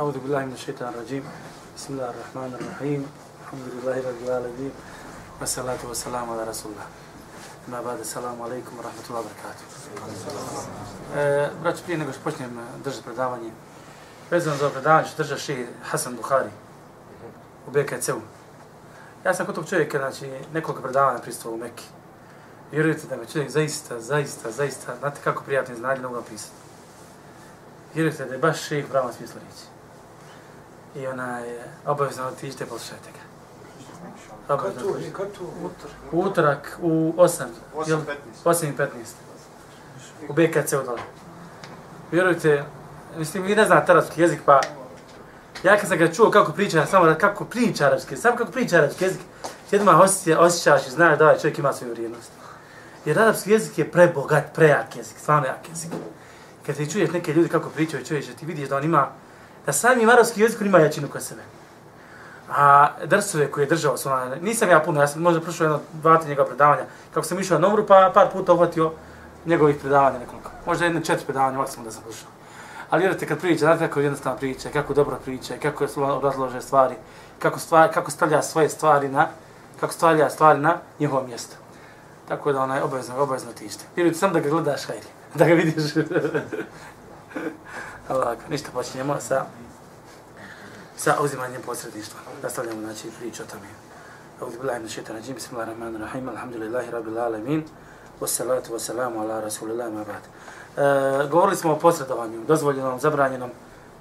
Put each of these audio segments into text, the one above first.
أعوذ بالله من الشيطان الرجيم بسم الله الرحمن الرحيم الحمد لله رب العالمين والصلاة والسلام على رسول الله ما بعد السلام عليكم ورحمة الله وبركاته Brać, prije nego što počnem držati predavanje, vezano za predavanje što drža ši Hasan Buhari u BKC-u. Ja sam kod tog čovjeka, znači, nekoliko predavanja pristao u Mekki. Vjerujte da me čovjek zaista, zaista, zaista, znate kako prijatno znanje ne mogu napisati. Vjerujte da je baš ših u pravom smislu riječi. I ona je obavezno otište, poslušajte ga. Kad tu, kad tu, U utorak u 8, 8.15. 8 i 15. U BKC u dole. Vjerujte, mislim, vi ne znate arabski jezik, pa ja kad sam ga čuo kako priča, samo kako priča arabski, samo kako priča arabski jezik, ti odmah osjeća, osjećaš i znaš da ovaj čovjek ima svoju vrijednost. Jer arapski jezik je prebogat, prejak jezik, stvarno jak jezik. Kad ti čuješ neke ljudi kako pričaju, čuješ da ti vidiš da on ima, da sami arapski jezik ima jačinu kod sebe. A drsove koje je držao su nisam ja puno, ja sam možda prošao jedno, dva, tri njegova predavanja, kako sam išao na Nomru, pa par puta uhvatio njegovih predavanja nekoliko. Možda jedno četiri predavanja maksimum da sam prošao. Ali vjerujte, kad priča, znate kako jednostavno priča, kako dobro priča, kako razlože stvari, kako, stvar, kako stavlja svoje stvari na, kako stavlja stvari na njihovo mjesto. Tako da onaj obavezno, obavezno tište. Vjerujte, sam da ga gledaš, hajde, da ga vidiš. Allah, ništa počinjemo sa sa uzimanjem posredništva. Nastavljamo znači priču o tome. Auzu billahi minash shaitani rajim. Bismillahir rahim. Alhamdulillahi rabbil alamin. Wassalatu wassalamu ala rasulillahi ma ba'd. E, govorili smo o posredovanju, dozvoljenom, zabranjenom.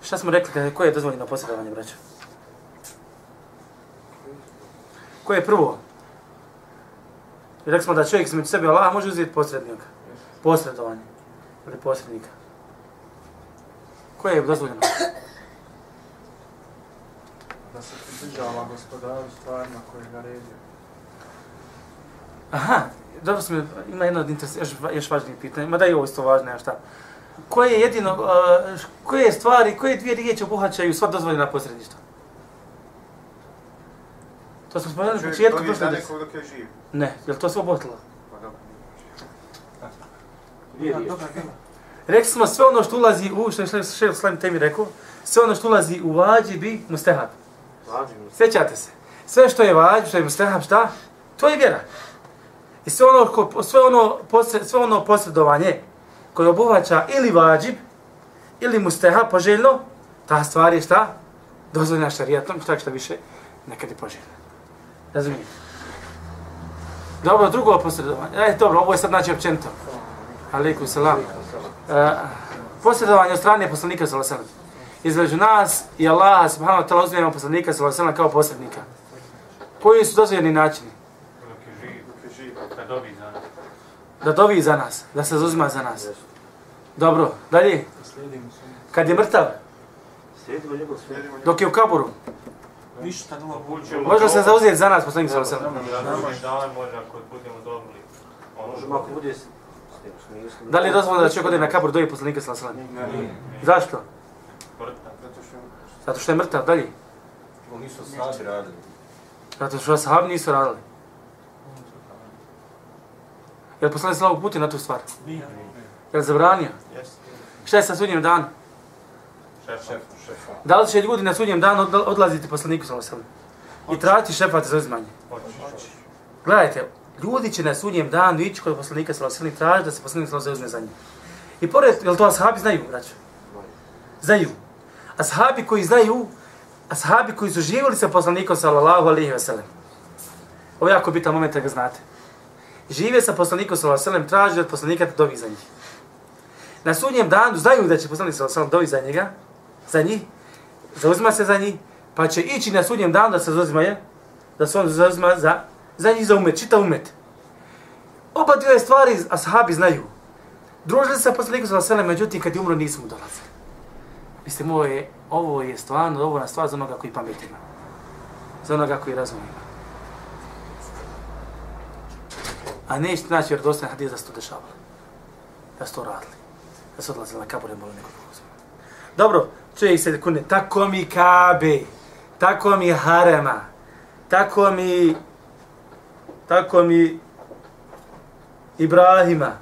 Šta smo rekli koje je dozvoljeno posredovanje, braćo? Koje je prvo? Rekli smo da čovjek između sebe Allah može uzeti posrednika. Posredovanje. Ili posrednika. Koje je dozvoljeno? da se približava gospodaru stvarima koje je naredio. Aha, dobro smo, ima jedno od interes, još, još važnije pitanje, mada i ovo isto važno, šta. Koje je jedino, uh, koje stvari, koje dvije riječi obuhvaćaju sva dozvoljena posredništva? To smo spomenuli u početku prošle Da nekog dok je živ. Ne, je li to sve obuhvatilo? Pa dobro. Dvije riječi. Rekli smo sve ono što ulazi u, što je šef Slam temi rekao, sve ono što ulazi u vađibi, mustahab. Sjećate se. Sve što je vađib, što je mustahab, šta? To je vjera. I sve ono, ko, sve ono, posred, sve ono posredovanje koje obuhvaća ili vađib, ili mustahab poželjno, ta stvar je šta? Dozvoljena šarijatom, šta šta više, nekad je poželjna. Razumijete? Dobro, drugo posredovanje. E, dobro, ovo je sad znači općenito. Alikum salam. Posredovanje od strane poslanika sallallahu alejhi ve sellem između nas i Allaha subhanahu wa ta'ala uzmijemo poslanika sallallahu alejhi ve sellem kao posrednika. Koji su dozvoljeni načini? kad dobi za nas. Da dovi za nas, da se zauzima za nas. Dobro, dalje. Kad je mrtav, dok je u kaburu, Ništa nula može se zauzeti za nas poslanik sallallahu alejhi ve sellem. Da nam još dane može ako budemo dobili. Ono Možemo ako bude. Da li je dozvoljeno da čovjek ode na kabur dovi poslanika sallallahu alejhi ve sellem? Ne, Zašto? zato što Zato što je mrtav, dalje. Oni su sahabi radili. Zato što sahabi nisu radili. Jer poslanik sallallahu uputio na tu stvar. Jer zabranio. jeste. Šta je sa sudnjim danom? Šefa. Šef, šefa. Da li će ljudi na sudnjem danu odla- odlaziti poslaniku sallallahu alejhi ve sellem i tražiti šefat za uzmanje? Hoćeš. Gledajte, ljudi će na sudnjem danu ići kod poslanika sallallahu alejhi ve sellem tražiti da se poslanik sallallahu alejhi ve sellem uzme za njih. I pored, jel to ashabi znaju, braćo? Znaju. Ashabi koji znaju, ashabi koji su živjeli sa poslanikom sallallahu alejhi ve sellem. Ovo je jako bitan moment da ga znate. Žive sa poslanikom sallallahu alejhi ve sellem, traže od poslanika da dovi za njih. Na sudnjem danu znaju da će poslanik sallallahu alejhi ve sellem dovi za njega, za njih, zauzima se za njih, pa će ići na sudnjem danu da se zauzima je, da se on zauzima za, za njih za umet, čita umet. Oba dvije stvari ashabi znaju. Družili se sa poslanikom sallallahu međutim kad je umro nisu dolazili. Mislim, ovo je, ovo je stvarno dovoljna na stvar za onoga koji pamet ima. Za onoga koji razum ima. A neće naći jer dosta hadis da se to dešavalo. Da se to radili. Da se odlazili na kabore molim nekog drugog. Dobro, čuje se kune, tako mi Kabe, tako mi Harema, tako mi, tako mi Ibrahima,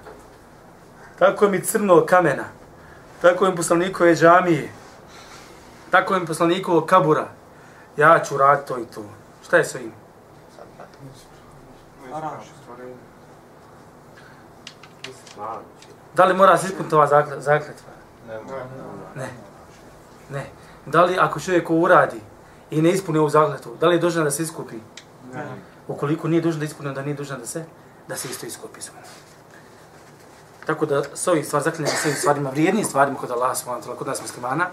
tako mi crnog kamena, tako mi poslanikove džamije, tako mi poslanikovog kabura, ja ću raditi to i to. Šta je sa im? Da li mora se ispuniti ova zakletva? Ne, Ne. Ne. Da li ako čovjek uradi i ne ispuni ovu zakletvu, da li je dužan da se iskupi? Ne. Ukoliko nije dužan da ispuni, onda nije dužan da se da se isto iskupi. Tako da s ovim stvar zaklinjanje s ovim stvarima, vrijednim stvarima kod Allaha subhanahu kod nas muslimana,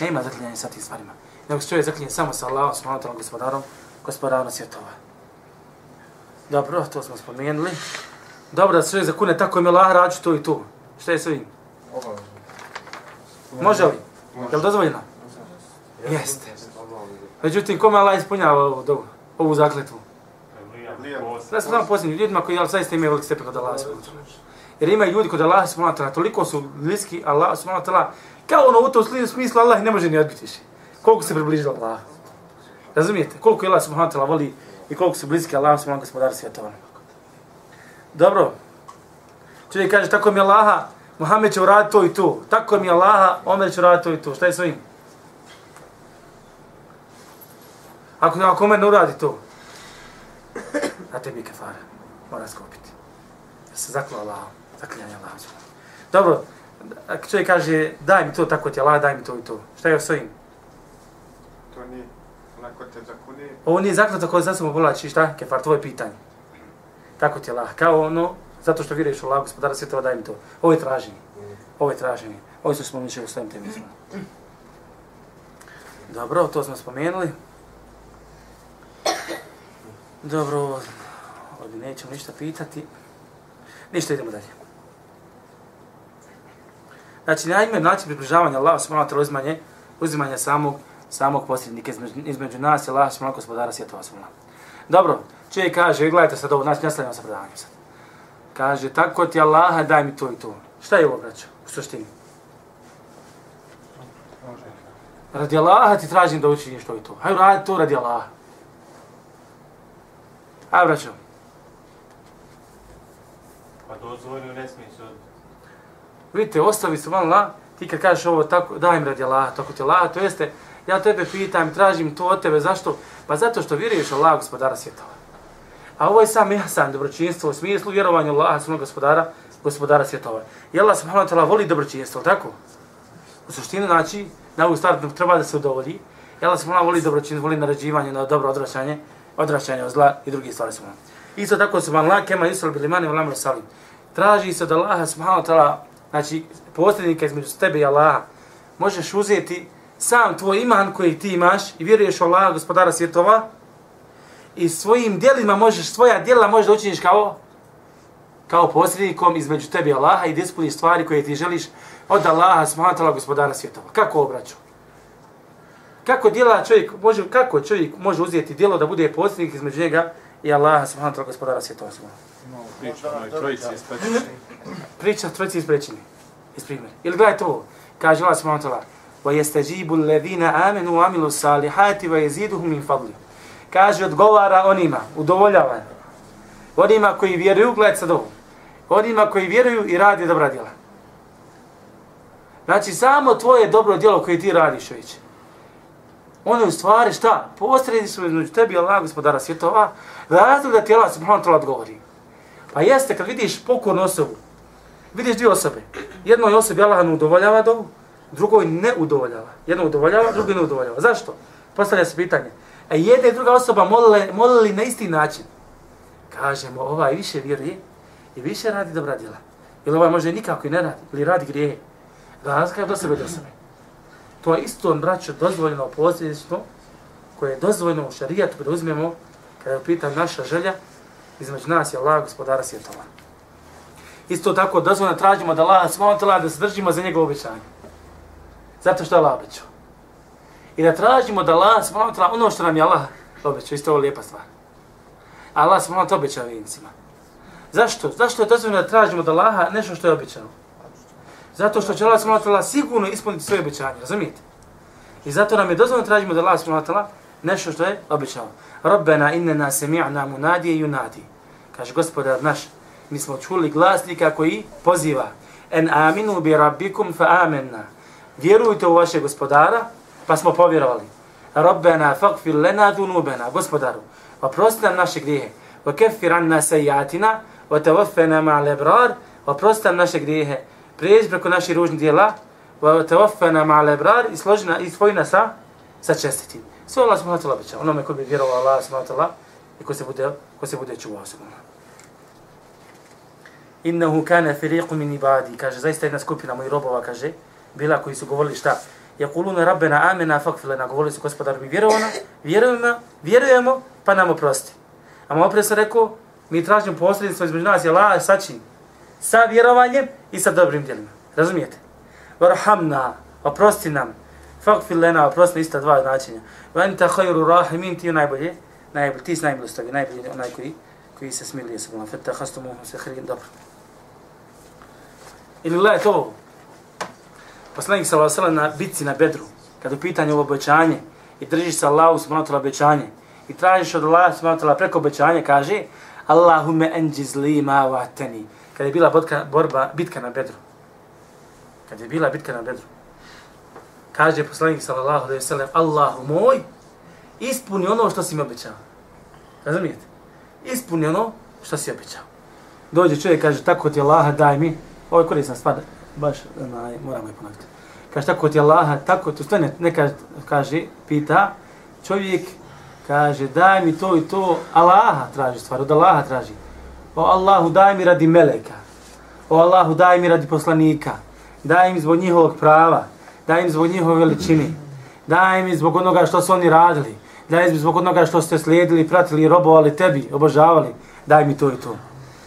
nema zaklinjanja sa tim stvarima. Nego se čovjek zaklinje samo sa Allahom subhanahu wa gospodarom, gospodarom svjetova. Dobro, to smo spomenuli. Dobro da se čovjek zakune tako im Allah rađu to i to. Šta je s ovim? Može li? Je li dozvoljeno? Jeste. Međutim, kome Allah ispunjava ovu, ovu zakletvu? Da se samo posljednji ljudima koji jel, zaista imaju veliki stepen kod Allaha subhanahu. Jer ima ljudi kod Allaha subhanahu wa toliko su bliski Allah subhanahu wa kao ono u tom sli- smislu Allah ne može ni odbiti više. Koliko se približila Allah. Razumijete? Koliko je Allah subhanahu wa voli i koliko su bliski Allah subhanahu wa gospodar svjetova. Dobro. Čovjek kaže, tako mi je Allaha, Muhammed će uraditi to i to. Tako mi je Allaha, Omer će uraditi to i to. Šta je svojim? Ako, ako Omer ne uradi to, na tebi kefara. Mora skopiti. Da se zaklo Allah, zaklinjanje Allah. Dobro, ako čovjek kaže, daj mi to tako ti Allah, daj mi to i to. Šta je s ovim? To nije. Onako te zakuni. Ovo nije zakljata koje za samo povlači, šta? Kefar, tvoje pitanje. Tako ti Allah. Kao ono, zato što vjeruješ u Allah, gospodara svjetova, daj mi to. Ovo je traženje. Ovo je traženje. Ovo su smo u svojim temizmu. Dobro, to smo spomenuli. Dobro, ovdje nećemo ništa pitati. Ništa, idemo dalje. Znači, najme način približavanja Allaha subhanahu wa ta'ala uzimanje, uzimanje samog, samog posrednika između, između nas i Allaha subhanahu gospodara svjetova subhanahu. Dobro, čovjek kaže, gledajte sad ovo, znači nastavljamo sa predavanjem sad. Kaže, tako ti Allaha, daj mi to i to. Šta je ovo, braćo, u suštini? Radi Allaha ti tražim da učiniš to i to. Hajde, radi to radi Allaha. Hajde, braćo. Pa dozvoljno ne smije se odbiti. Vidite, ostavi se van la, ti kad kažeš ovo, tako, daj mi radi Allah, tako ti Allah, to jeste, ja tebe pitam, tražim to od tebe, zašto? Pa zato što vjeruješ Allah, gospodara svjetova. A ovo je sam ihsan, dobročinstvo, u smislu vjerovanja Allah, svog gospodara, gospodara svjetova. I Allah subhanahu wa ta'ala voli dobročinstvo, tako? U suštini, znači, na ovu stvar treba da se udovolji. I Allah subhanahu voli dobročinstvo, voli naređivanje na dobro odraćanje, odraćanje od zla i drugih stvari subhanahu. Isto tako subhanahu la kema yusral bil imani wal salim. Traži se da Allah subhanahu wa ta'ala, znači posrednika između tebe i Allaha, možeš uzeti sam tvoj iman koji ti imaš i vjeruješ u Allaha, gospodara svjetova, i svojim djelima možeš, svoja djela možeš da učiniš kao kao posrednikom između tebe i Allaha i da ispuniš stvari koje ti želiš od Allaha, subhanahu wa ta'ala, gospodara svjetova. Kako obraću? Kako djela čovjek može, kako čovjek može uzeti djelo da bude posrednik između njega i Allaha, subhanahu wa ta'ala, gospodara svjetova. Imamo priču o onoj trojici iz Pećine. Priča trojici iz prećine. Iz primjera. Ili gledajte ovo. Kaže Allah subhanahu wa ta'ala. وَيَسْتَجِيبُ الَّذِينَ آمَنُوا وَعَمِلُوا الصَّالِحَاتِ وَيَزِيدُهُمْ مِنْ فَضْلِ Kaže, odgovara onima, udovoljava. Onima koji vjeruju, gledajte sad ovo. Onima koji vjeruju i radi dobra djela. Znači, samo tvoje dobro djelo koje ti radiš, već. Ono je u stvari šta? Posredi su između tebi i Allah, gospodara svjetova, razlog da ti Allah subhanahu ta'ala odgovori. Pa jeste, kad vidiš pokornu osobu, vidiš dvije osobe. Jednoj osobi Allah ne udovoljava dovu, drugoj ne udovoljava. Jedno udovoljava, drugi ne udovoljava. Zašto? Postavlja se pitanje. A jedna i druga osoba molile, molili na isti način. Kažemo, ovaj više vjeruje i više radi dobra djela. Ili ovaj može nikako i ne radi, ili radi grijehe. Razlika je do sebe do sebe. To je isto, braćo, dozvoljeno posljedično, koje je dozvoljeno u šarijatu kada uzmemo, kada je pitan naša želja, između nas i Allah, gospodara svjetova. Isto tako dozvoljeno tražimo da Allah smotila da se držimo za njegovo obećanje. Zato što je Allah obećao. I da tražimo da Allah smotila ono što nam je Allah obećao. Isto je ovo lijepa stvar. Allah smotila obećao vincima. Zašto? Zašto je dozvoljeno da tražimo da Allah nešto što je obećao? Zato što će Allah smotila sigurno ispuniti svoje obećanje. Razumijete? I zato nam je dozvoljeno tražimo da Allah smotila nešto što je obećao. Rabbena innena sami'na munadije yunadi. Kaže gospodar naš, mi smo čuli glasnika koji poziva en aminu bi rabbikum fa amanna. Vjerujte u vaše gospodara, pa smo povjerovali. Rabbena faqfir lena dunubena, gospodaru, oprosti nam naše grijehe, wa keffir anna sejatina, wa tawaffena ma'al lebrar, oprosti nam naše grijehe, prijeđi preko naših ružnih dijela, wa tawaffana ma'al ibrar i složena i svojna sa, sa čestitim. Sve Allah subhanahu wa ta'ala obeća, onome ko bi vjerovao Allah subhanahu wa ta'ala i ko se bude, ko se bude čuvao subhanahu Innahu kana firiqu min ibadi, kaže, zaista jedna skupina mojih robova, kaže, bila koji su govorili šta? Yaquluna rabbana amina faghfir lana, govorili su gospodar mi vjerovana, vjerujemo, vjerujemo, pa nam oprosti. A malo opres sam rekao, mi tražimo posredstvo između nas, i Allah sa? Sa vjerovanjem i sa dobrim djelima. Razumijete? Varhamna, oprosti nam, faghfir lena, oprosti ista dva značenja. Vanta anta khayru rahimin, ti najbolje, najbolje, ti si najmilostavi, najbolje onaj koji, koji se smilije sa Bogom. Feta hastumu se hrin, dobro. Ili gledajte ovo, poslanik sa Allah na bitci na Bedru, kad u pitanju ovo obećanje i držiš se Allahu subhanahu obećanje i tražiš od Allaha subhanahu preko obećanja, kaže Allahume enđiz li ma vateni. Kad je bila bodka, borba, bitka na Bedru. Kad je bila bitka na Bedru. Kaže poslanik sallallahu alejhi ve sellem Allahu moj ispuni ono što si mi obećao. Razumijete? Ispuni ono što si obećao. Dođe čovjek kaže tako ti Allaha daj mi. Ovo je korisna stvar baš onaj, moramo je ponoviti. Kaže, tako ti Allaha, tako ti, stane, neka kaže, pita, čovjek kaže, daj mi to i to, Allaha traži stvar, od Allaha traži. O Allahu, daj mi radi meleka. O Allahu, daj mi radi poslanika. Daj im zbog njihovog prava. Daj im zbog njihove veličine. Daj im zbog onoga što su oni radili. Daj im zbog onoga što ste slijedili, pratili, robovali tebi, obožavali. Daj mi to i to.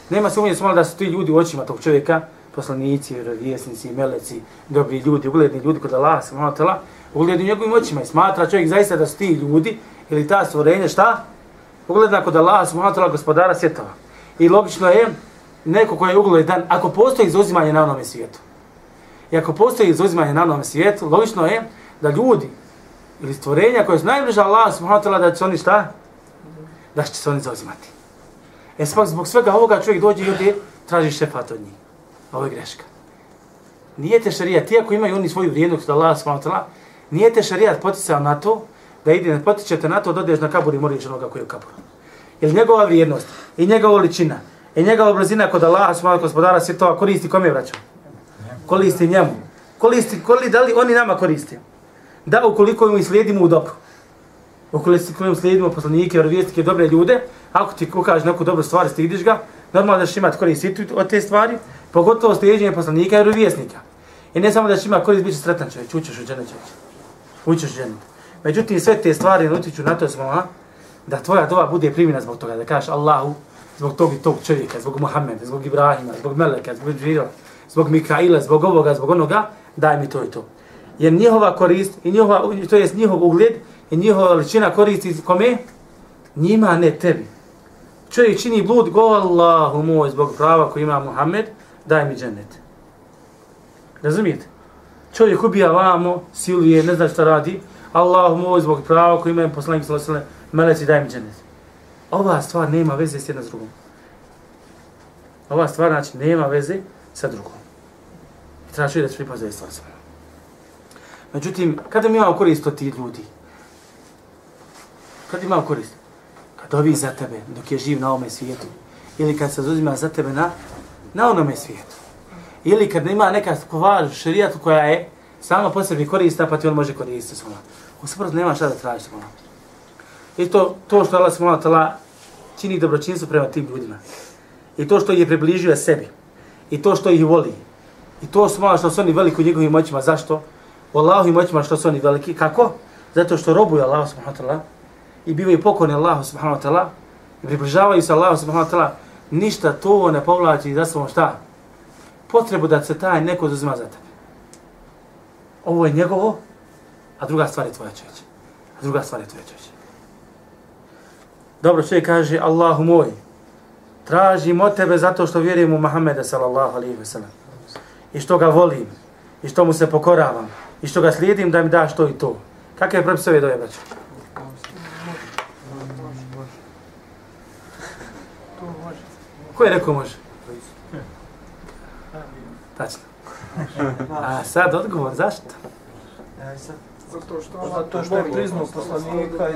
Nema sumnje smo da su ti ljudi u očima tog čovjeka, poslanici, vjerovjesnici, meleci, dobri ljudi, ugledni ljudi kod Allaha subhanahu wa ugledni njegovim očima i smatra čovjek zaista da su ti ljudi ili ta stvorenja, šta? Ugledna kod Allaha subhanahu wa gospodara svjetova. I logično je, neko koji je ugledan, ako postoji izuzimanje na onome svijetu, i ako postoji izuzimanje na onome svijetu, logično je da ljudi ili stvorenja koje su najbliža Allah, subhanahu wa da će oni šta? Da će se oni zauzimati. E spak, zbog svega ovoga čovjek dođe i ljudi traži šefat od njih. Ovo je greška. Nije te šarijat, ti ako imaju oni svoju vrijednost da Allah s.w.t. Nije te šarijat poticao na to da ide, ne potičete na to da odeš na kabur i moriš onoga koji je u kaburu. Ili njegova vrijednost i njegova ličina i njegova brzina kod Allaha, svojeg gospodara sve to koristi kome vraćamo? Koristi njemu. Koristi, koristi, da li oni nama koristi? Da ukoliko im slijedimo u dobro. Ukoliko im slijedimo poslanike, vjerovijestike, dobre ljude, ako ti ukaže neku dobru stvar, stidiš ga, normalno da ćeš imati koristi od te stvari, Pogotovo slijedjenje poslanika i vjerovijestnika. I ne samo da će imati korist, bit će sretan čovjek, učeš u džene čovjek. Učeš u džene. Međutim, sve te stvari utiču na to smo, da tvoja dova bude primjena zbog toga, da kažeš Allahu, zbog tog i tog čovjeka, zbog Muhammeda, zbog Ibrahima, zbog Meleka, zbog Džira, zbog Mikaila, zbog ovoga, zbog onoga, daj mi to i to. Jer njihova korist, i njihova, to jest njihov ugled, i njihova veličina koristi kome? Njima, ne tebi. Čovjek čini blud, go Allahu moj, zbog prava koji ima Muhammed, daj mi džennet. Razumijete? Čovjek ubija vamo, siluje, ne zna šta radi, Allahu moj zbog prava koji ima poslanik sallallahu alejhi meleci daj mi džennet. Ova stvar nema veze s jedna s drugom. Ova stvar znači nema veze sa drugom. I treba čovjek da se pripaze stvar sa Međutim, kada mi imamo korist od ti ljudi? Kada imamo korist? Kad ovi za tebe, dok je živ na ovome svijetu. Ili kad se zuzima za tebe na na onome svijetu. Ili kad ima neka stvar šerijatu koja je samo po sebi korista, pa ti on može koristiti svoje. U suprotno nema šta da tražiš svoje. I to, to što Allah subhanahu wa ta'ala čini dobročinstvo prema tim ljudima. I to što ih je približio sebi. I to što ih voli. I to što, što su oni veliki u njegovim moćima. Zašto? U Allahovim moćima što su oni veliki. Kako? Zato što robuju Allah subhanahu wa ta'ala i bivaju pokorni Allah subhanahu wa ta'ala i približavaju se Allah subhanahu wa ta'ala ništa to ne povlači za svom šta? Potrebu da se taj neko zuzima za tebe. Ovo je njegovo, a druga stvar je tvoja čovječ. A druga stvar je tvoja čovječ. Dobro, čovjek kaže, Allahu moj, tražim od tebe zato što vjerujem u Muhammeda sallallahu alaihi wa sallam. I što ga volim, i što mu se pokoravam, i što ga slijedim da mi daš to i to. Kakve je propis ove doje, braću? Ko je rekao može? Tačno. A sad odgovor, zašto? Zato što, Pa Zato što je priznao poslanika i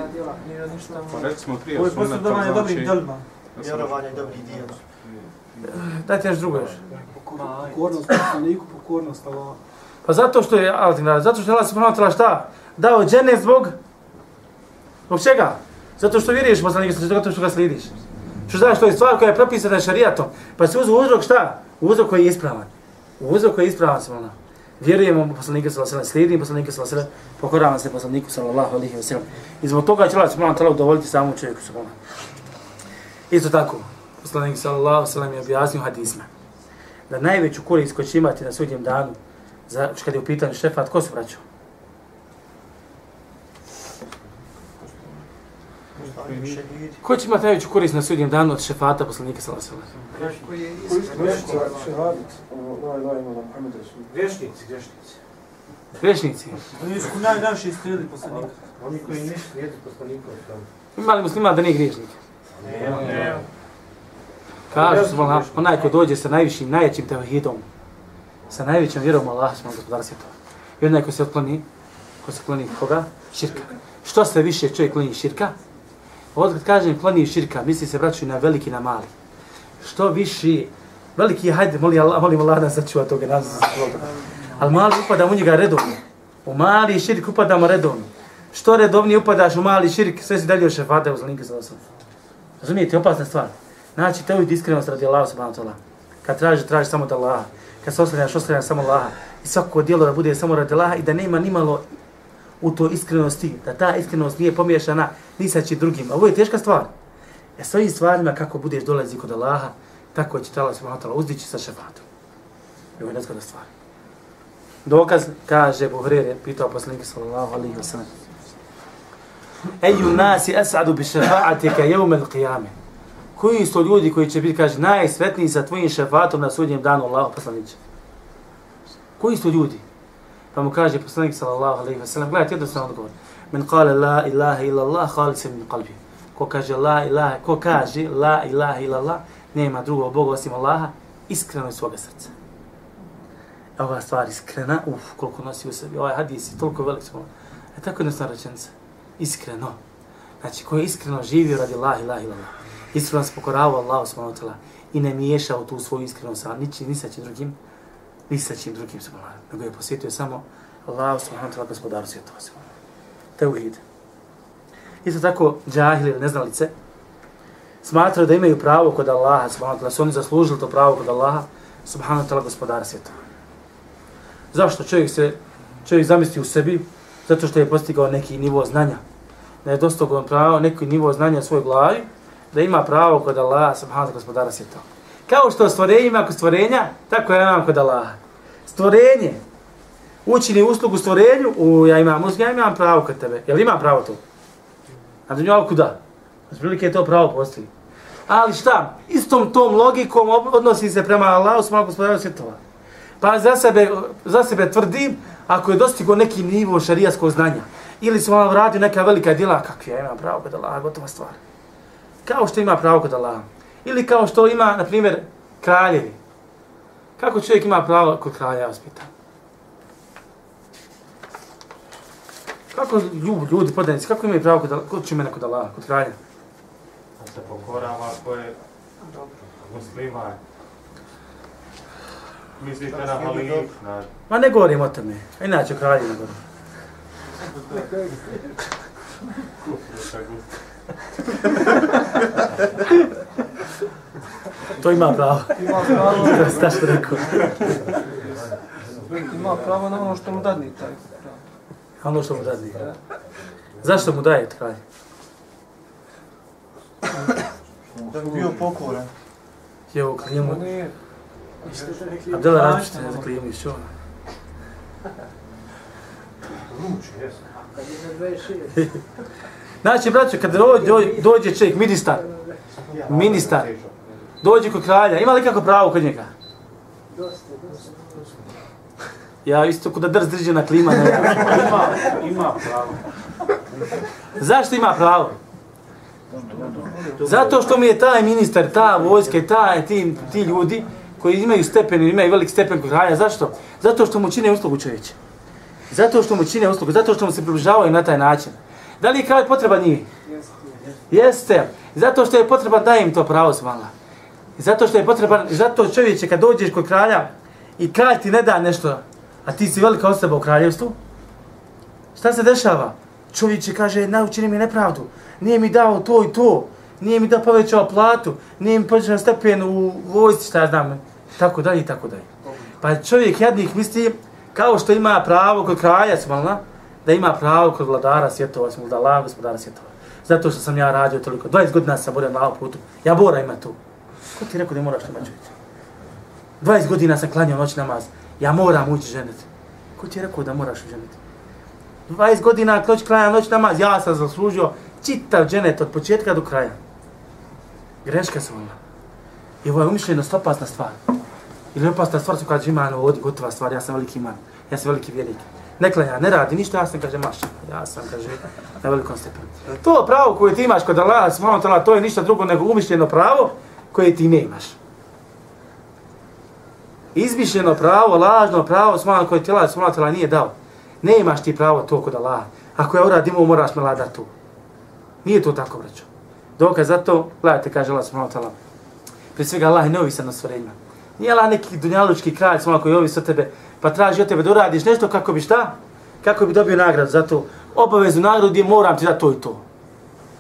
nije ništa Pa mu... recimo prije Ovo je sunneta, posjedovanje dobrih znači, djelima. Vjerovanje dobrih dijela. Dajte još drugo još. pokornost poslaniku, pokornost Allah. Pa zato što je Altin, zato što je Allah subhanahu ta'ala šta? Dao džene zbog... Zbog čega? Zato što vjeruješ poslanika, zato što ga slidiš. Što znaš, to je stvar koja je propisana šarijatom. Pa se uzme uzrok šta? Uzrok koji je ispravan. Uzrok koji je ispravan se. Vjerujemo u poslanika sallallahu alejhi ve sellem, slijedimo poslanika sallallahu alejhi ve sellem, pokoravamo se poslaniku sallallahu alejhi ve sellem. I zbog toga će Allah subhanahu wa ta'ala udovoljiti samom čovjeku subhanahu. Isto tako, poslanik sallallahu alejhi ve sellem je objasnio hadisma da najveću korist koju će imati na sudnjem danu za kad je u pitanju šefat, ko su vraća? Ko će imati najveću korist na sudnjem danu od šefata poslanika sallallahu alejhi ve sellem? Koji je iskren. Vješnici, vješnici. Grešnici. Oni su naj, najviše istrili poslanika. Oni koji nisu slijedu poslanikov tamo. Ima li muslima da nije griješnik? Nema. Kažu su ona, onaj ko dođe sa najvišim, najjačim tevhidom, sa najvećom vjerom u Allah, smo gospodar svjetova. I onaj ko se otkloni, ko se kloni koga? Širka. Što se više čovjek kloni širka? Ovdje kad kažem kloni širka, misli se vraćaju na veliki na mali. Što viši, veliki je, hajde, molim Allah, molim Allah da sačuva toga nas. Ali mali upadamo u njega redovno. U mali širk upadamo redovno. Što redovnije upadaš u mali širk, sve si dalje od šefata uz linke za osam. Razumijete, opasna stvar. Znači, te uvijek iskrenost radi Allah subhanahu ta'ala. Kad tražiš, tražiš samo da Allah. Kad se oslanjaš, oslanjaš samo Allah. I svako djelo da bude samo radi Allah i da nema nimalo u to iskrenosti, da ta iskrenost nije pomiješana ni sa čim drugim. A ovo je teška stvar. E s ovim stvarima kako budeš dolazi kod Allaha, tako će te Allah subhanahu ta'ala uzdići sa šefatom. I ovo je nezgodna stvar. Dokaz, kaže Buhrere, pitao poslanika sallallahu alaihi wa sallam. Eju nasi esadu bi šefaatika jevme l'qiyame. Koji su ljudi koji će biti, kaže, najsvetniji sa tvojim šefatom na sudnjem danu Allahu poslanića? Koji su ljudi? Pa mu kaže poslanik sallallahu alejhi ve sellem, gledajte jednostavno odgovor. Men qala la ilaha illa Allah, khalice min qalbi. Ko kaže la ilaha, ko kaže la ilaha illa Allah, nema drugog Boga osim Allaha, iskreno iz svoga srca. E, ova stvar iskrena, uf, koliko nosi u sebi, ovaj hadis je toliko velik smo. E tako jednostavna rečenica. Iskreno. Znači, ko je iskreno živio radi la ilaha illa Allah, iskreno se pokoravao Allahu subhanahu wa ta'ala i ne miješao tu svoju iskrenost sa ničim, ni sa čim drugim, ni sa čim drugim subhanahu wa nego je posjetio samo Allah subhanahu wa ta'ala gospodaru svjetova subhanahu Teuhid. Isto tako, džahili ili neznalice, smatraju da imaju pravo kod Allaha, subhanahu wa ta'ala, su oni zaslužili to pravo kod Allaha, subhanahu wa ta'ala, gospodara svjetova. Zašto čovjek se, čovjek zamisli u sebi? Zato što je postigao neki nivo znanja. Da je dostao pravo neki nivo znanja u svojoj glavi, da ima pravo kod Allaha, subhanahu wa ta'ala, gospodara svjetova. Kao što stvorenje ima kod stvorenja, tako ja imam kod Allaha. Stvorenje, učini uslugu stvorenju, u, ja imam uslugu, ja imam pravo kod tebe. Jel ima pravo to? A da nju kuda? Otprilike je to pravo postoji. Ali šta? Istom tom logikom odnosi se prema Allahu subhanahu gospodaru svjetova. Pa za sebe, za sebe tvrdim, ako je dostigo neki nivo šarijaskog znanja, ili se vam radio neka velika djela, kakvi ja imam pravo kod Allaha, gotova stvar. Kao što ima pravo kod Allaha. Ili kao što ima, na primjer, kraljevi. Kako čovjek ima pravo kod kralja, ja vas pitam. Kako ljudi, ljudi podanici, kako imaju pravo kod, kod čimena kod Allaha, kod kralja? Da se pokorava ako je musliman. Mislite na halif. Ma ne govorim o tome, a inače o kralju ne govorim. To ima pravo. Ima pravo, Šta što rekao? ima pravo na ono što mu dadni taj pravo. Ono što mu dadni. Zašto mu daje kralj? Da bi bio pokoran. Je ovo nije Abdela različite za klimu iz čova. Znači, braćo, kad dođe, dođe čovjek, ministar, ministar, dođe kod kralja, ima li kako pravo kod njega? Ja isto kod da drz drži na klima. Ne. Ima, ima pravo. Zašto ima pravo? Zato što mi je taj ministar, ta vojska, taj, ti, ti ljudi koji imaju stepen, imaju velik stepen kod kralja. Zašto? Zato što mu čine uslugu čovječe. Zato što mu čine uslugu, zato što mu se približavaju na taj način. Da li je kralj potreban njih? Jeste. Zato što je potreban da im to pravo svala. I zato što je potreban, zato čovječe kad dođeš kod kralja i kralj ti ne da nešto, a ti si velika osoba u kraljevstvu, šta se dešava? Čovječe kaže, naučini mi nepravdu, nije mi dao to i to, nije mi da povećao platu, nije mi povećao stepen u vojci, šta ja znam, tako dalje i tako dalje. Pa čovjek jadnik misli, kao što ima pravo kod kralja, smalna, da ima pravo kod vladara svjetova, smo da Allah gospodara svjetova. Zato što sam ja radio toliko, 20 godina sam borio na ovom putu, ja bora ima tu. Ko ti rekao da moraš ima čovječe? 20 godina sam klanjao noć namaz, ja moram ući ženiti. Ko ti je rekao da moraš ženiti? 20 godina noć klanjao noć namaz, ja sam zaslužio čitav dženet od početka do kraja. Greška sam ona. I ovo je umišljenost opasna stvar. Ili opasna stvar su kada ima ovdje gotova stvar, ja sam veliki iman, ja sam veliki vjerik. Ne klanja, ne radi ništa, ja sam, kaže, maša, ja sam, kaže, na velikom stepenu. To pravo koje ti imaš kod Allah, tala, to je ništa drugo nego umišljeno pravo koje ti ne imaš. Izmišljeno pravo, lažno pravo, smano koje ti Allah, tala, nije dao. Ne imaš ti pravo to kod Allaha. Ako ja uradimo, moraš me lada tu. Nije to tako, braćo. Dokaz za to, gledajte, kaže Allah subhanahu tala. Prije svega Allah je neovisan na stvorenjima. Nije Allah neki dunjalučki kralj samo koji ovisi od tebe, pa traži od tebe da uradiš nešto kako bi šta? Kako bi dobio nagradu za to. Obavezu nagradu gdje moram ti da to i to.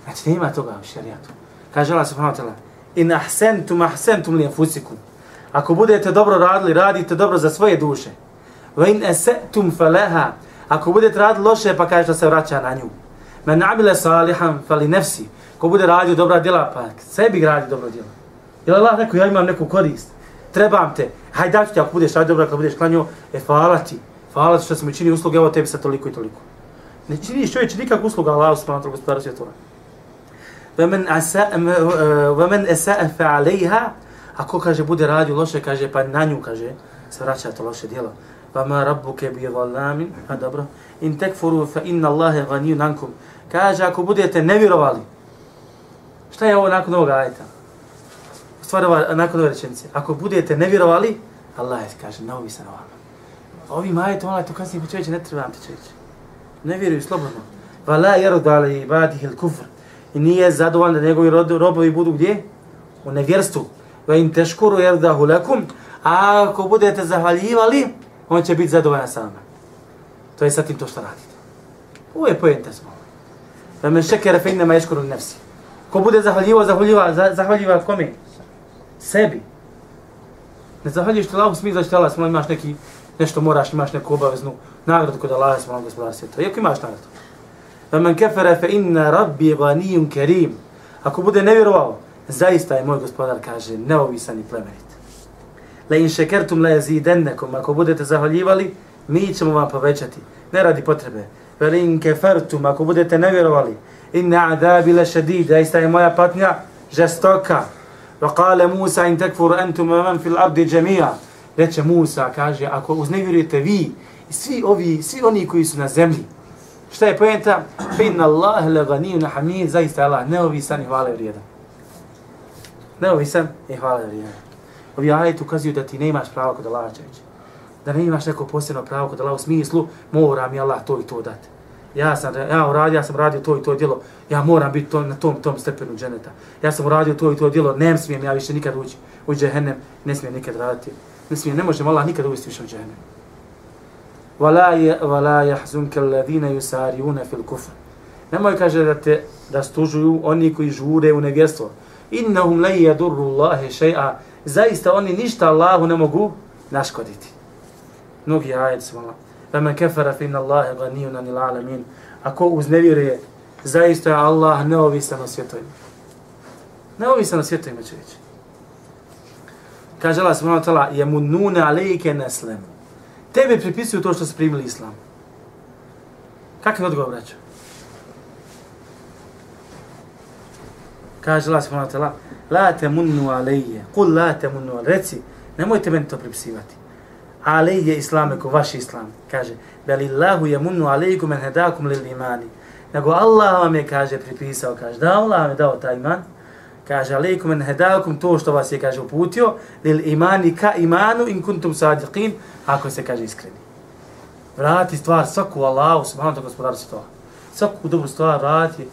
Znači, nema toga u šarijatu. Kaže Allah subhanahu wa ta'ala. In ahsentum ahsentum li enfusikum. Ako budete dobro radili, radite dobro za svoje duše. Wa in asatum falaha. Ako budete radili loše, pa kaže da se vraća na nju. Men amile salihan fali nefsi. Ko bude radio dobra djela, pa sebi radi dobro djela. Jel Allah rekao, ja imam neku korist. Trebam te. Hajde daću ti ako budeš radio dobro, ako budeš klanio, e hvala ti. Hvala ti što sam mi čini usluge, evo tebi sa toliko i toliko. Ne činiš čovječ nikak usluga Allah subhanahu wa ta'ala gospodara svjetova. Vemen asa fa e, alejha, ako kaže bude radio loše, kaže pa na nju kaže, se vraća to loše djelo. Vama rabbuke bi zalamin, a dobro. In tekfuru fa inna Allahe ganiju nankum. Kaže, ako budete nevjerovali, šta je ovo nakon ovoga ajta? Stvar ova, nakon ove rečenice. Ako budete nevjerovali, Allah je kaže, ne ovi sa na vama. Ovi majete, Allah, to kasnije pa čovječe, ne treba vam te čovječe. Ne vjeruju slobodno. Va la jeru ali badih il kufr. I nije zadovoljan da njegovi robovi budu gdje? U nevjerstvu. Va im teškuru jeru da hulekum. A ako budete zahvaljivali, on će biti zadovoljan sa vama. To je sa tim to što radite. Ovo je pojenta smo. Va me šekere fe innama ješkuru nefsi. Ko bude zahvaljivo, zahvaljiva, zahvaljiva kome? Sebi. Ne zahvaljiš te Allahu smisla što Allah imaš neki, nešto moraš, imaš neku obaveznu nagradu kod Allah smo gospodara svijeta. Iako imaš nagradu. Da men kefere fe inna rabbi ganijun kerim. Ako bude nevjerovao, zaista je moj gospodar, kaže, neovisan i plemenit. Le in šekertum le zidennekom. Ako budete zahvaljivali, mi ćemo vam povećati. Ne radi potrebe. Ve in kefertum. Ako budete nevjerovali, inna adabi le šedid, zaista je moja patnja žestoka. Wa kale Musa in tekfur entum man fil abdi. Reče Musa, kaže, ako uznevjerujete vi i svi ovi, svi oni koji su na zemlji, šta je pojenta? Inna Allah le ganiju na hamid, zaista Allah neovisan i hvale vrijedan. Neovisan i hvale vrijedan. Ovi ajeti ukazuju da ti ne imaš pravo kod Allaha čeće. Da ne imaš neko posebno pravo kod Allaha u smislu, mora mi Allah to i to dati ja sam, ja uradio, ja sam radio to i to djelo, ja moram biti to, na tom, tom stepenu dženeta. Ja sam uradio to i to djelo, ne smijem ja više nikad ući u džehennem, ne smijem nikad raditi. Ne smijem, ne možemo Allah nikad uvesti više u džehennem. Vala jahzunke alladhina yusariuna fil kufr. Nemoj kaže da te da stužuju oni koji žure u nevjerstvo. Innahum la yadurru Allahe shay'a. Zaista oni ništa Allahu ne mogu naškoditi. Mnogi ajet su Allah. فمن كفر فإن الله غني عن العالمين ako uznevjeruje zaista je Allah neovisan na svjetovima neovisan na svjetovima će reći kaže Allah subhanahu wa ta'ala je munune alejke neslem tebe pripisuju to što su primili islam kakav je odgovor braću kaže Allah subhanahu wa ta'ala la te munnu alejje kul la te munnu reci nemojte meni to pripisivati alejje islameku, vaš islam. Kaže, belillahu je munnu alejkum en hedakum lil imani. Nego Allah vam je, kaže, pripisao, kaže, da Allah vam je dao taj iman. Kaže, alejkum en hedakum, to što vas je, kaže, uputio, lil imani ka imanu in kuntum sadiqin, ako se, kaže, iskreni. Vrati stvar svaku Allahu, subhanahu wa ta'ala, gospodaru svjetova. Svaku dobru stvar vrati.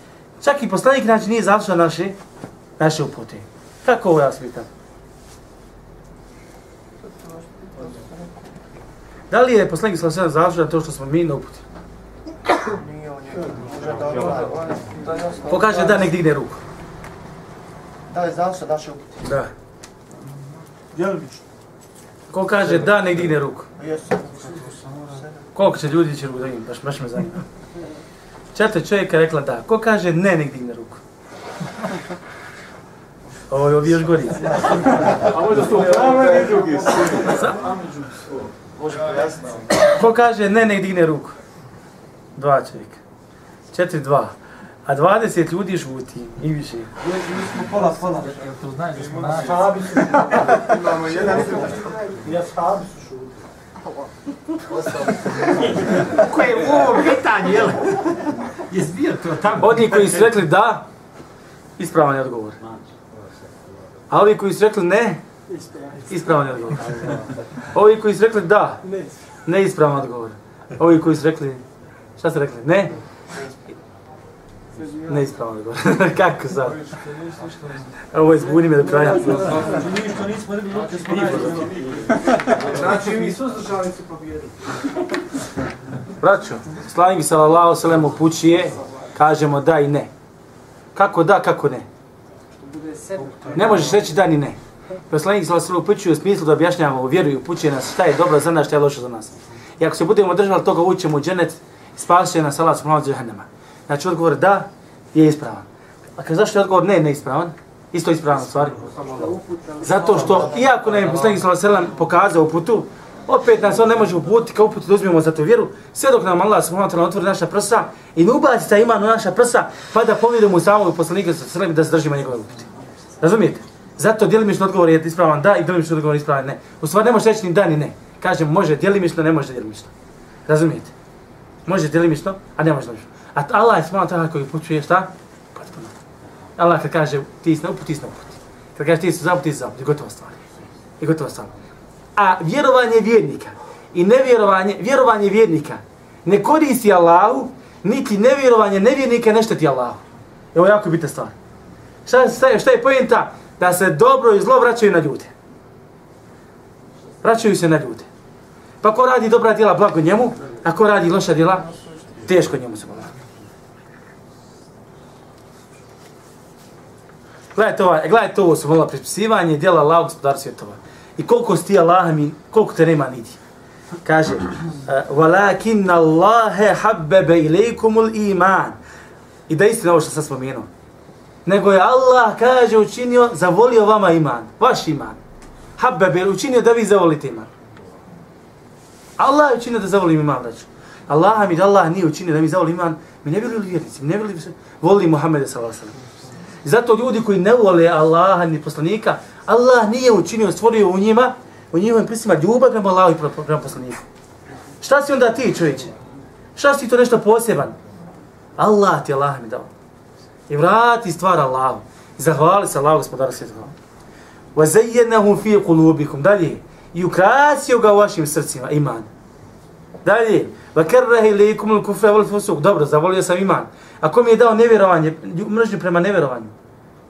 Čak i poslanik znači nije završao naše, naše upute. Kako ovo ja smitam pitam? Da li je poslanik ve sellem završio to što smo mi na uputi? Može da da nek digne ruku? Da li završa daše uputi? Da. Djelomično. Ko kaže da nek digne ruku? Koliko će ljudi će ruku da baš, baš me zanima. Četiri čovjeka rekla da. Ko kaže ne nek digne ruku? Ovo je ovi još gori. A možda su pravo i drugi su. Može pojasniti. Ko kaže ne nek digne ruku? Dva čovjeka. Četiri, dva. A 20 ljudi žuti i više. Mi smo pola, pola. To znaš da smo naši. Sahabi su Imamo jedan Ja sahabi su šutili. Koje je ovo pitanje, jel? Je zbio to tamo? Oni koji su rekli da, ispravan je odgovor. A ovi koji su rekli ne, ispravan je odgovor. Ovi koji su rekli da, ne ispravan odgovor. Ovi koji su rekli, šta ste rekli, ne, ne ispravan odgovor. Kako sad? Ovo je zbuni me do kraja. Znači, mi suzdržani su pobjedili. Braćo, slavnik sallallahu sallam upućuje, kažemo da i ne. Kako da, kako ne? Ne možeš reći da ni ne. Poslanik sallallahu sallam upućuje u smislu da objašnjavamo vjeru i upućuje nas šta je dobro za nas, šta je loše za nas. I ako se budemo držali toga, ućemo u dženet, spasit nas Allah subhanahu wa ta'ala Znači odgovor da je ispravan. A kad zašto je odgovor ne, ne ispravan? Isto ispravan stvar. stvari. Zato što, iako nam je poslanik sallallahu alejhi ve sellem pokazao uputu, opet nas on ne može uputiti kao uputu da uzmemo za tu vjeru, sve dok nam Allah subhanahu wa ta'ala otvori naša prsa i ne ubaci taj iman u naša prsa, pa da povjerujemo u samog poslanika sallallahu alejhi ve sellem da se držimo njegove upute. Razumijete? Zato djelimično odgovor je ispravan da i djelimično odgovor je ispravan ne. U stvari ne možeš reći ni da ni ne. Kažem može djelimično, ne može djelimično. Razumijete? Može djelimično, a ne može djelimično. A Allah je subhanahu wa koji upućuje šta? Potpuno. Allah kad kaže ti si na uput, ti si na uput. Kad kaže ti si zaput, ti si zaput. I gotova stvar. I gotova stvar. A vjerovanje vjernika i nevjerovanje, vjerovanje vjernika ne koristi Allahu, niti nevjerovanje nevjernika ne šteti Allahu. Evo jako bitna stvar. Šta, šta, šta je pojenta? Da se dobro i zlo vraćaju na ljude. Vraćaju se na ljude. Pa ko radi dobra djela, blago njemu, a ko radi loša djela, teško njemu se blago. Gledajte ovo, gledajte ovo su vola prispisivanje djela Allah gospodar svjetova. I koliko si ti Allah mi, koliko te nema nidi. Kaže, وَلَكِنَّ اللَّهَ حَبَّبَ إِلَيْكُمُ الْإِيمَانِ I da istina ovo što sam spomenuo. Nego je Allah, kaže, učinio, zavolio vama iman. Vaš iman. Habbebe, učinio da vi zavolite iman. Allah je učinio da zavolim iman, znači. Allah mi da Allah nije učinio da mi zavoli iman, mi ne bili vjernici, mi ne bili voli Muhammeda sallallahu alejhi ve sellem. Zato ljudi koji ne vole Allaha ni poslanika, Allah nije učinio, stvorio u njima, u njihovim prisima ljubav prema Allahu i prema- poslaniku. Šta si onda ti, čovječe? Šta si to nešto poseban? Allah ti Allah mi dao. I vrati stvar Allahu. I zahvali se Allahu gospodara svjetova. وَزَيَّنَهُمْ فِي قُلُوبِكُمْ Dalje. I ukrasio ga u vašim srcima, iman. Dalje. وَكَرَّهِ لِيكُمُ الْكُفْرَ وَالْفُسُقُ Dobro, zavolio sam iman. A ko mi je dao nevjerovanje, lju- mržnju prema nevjerovanju?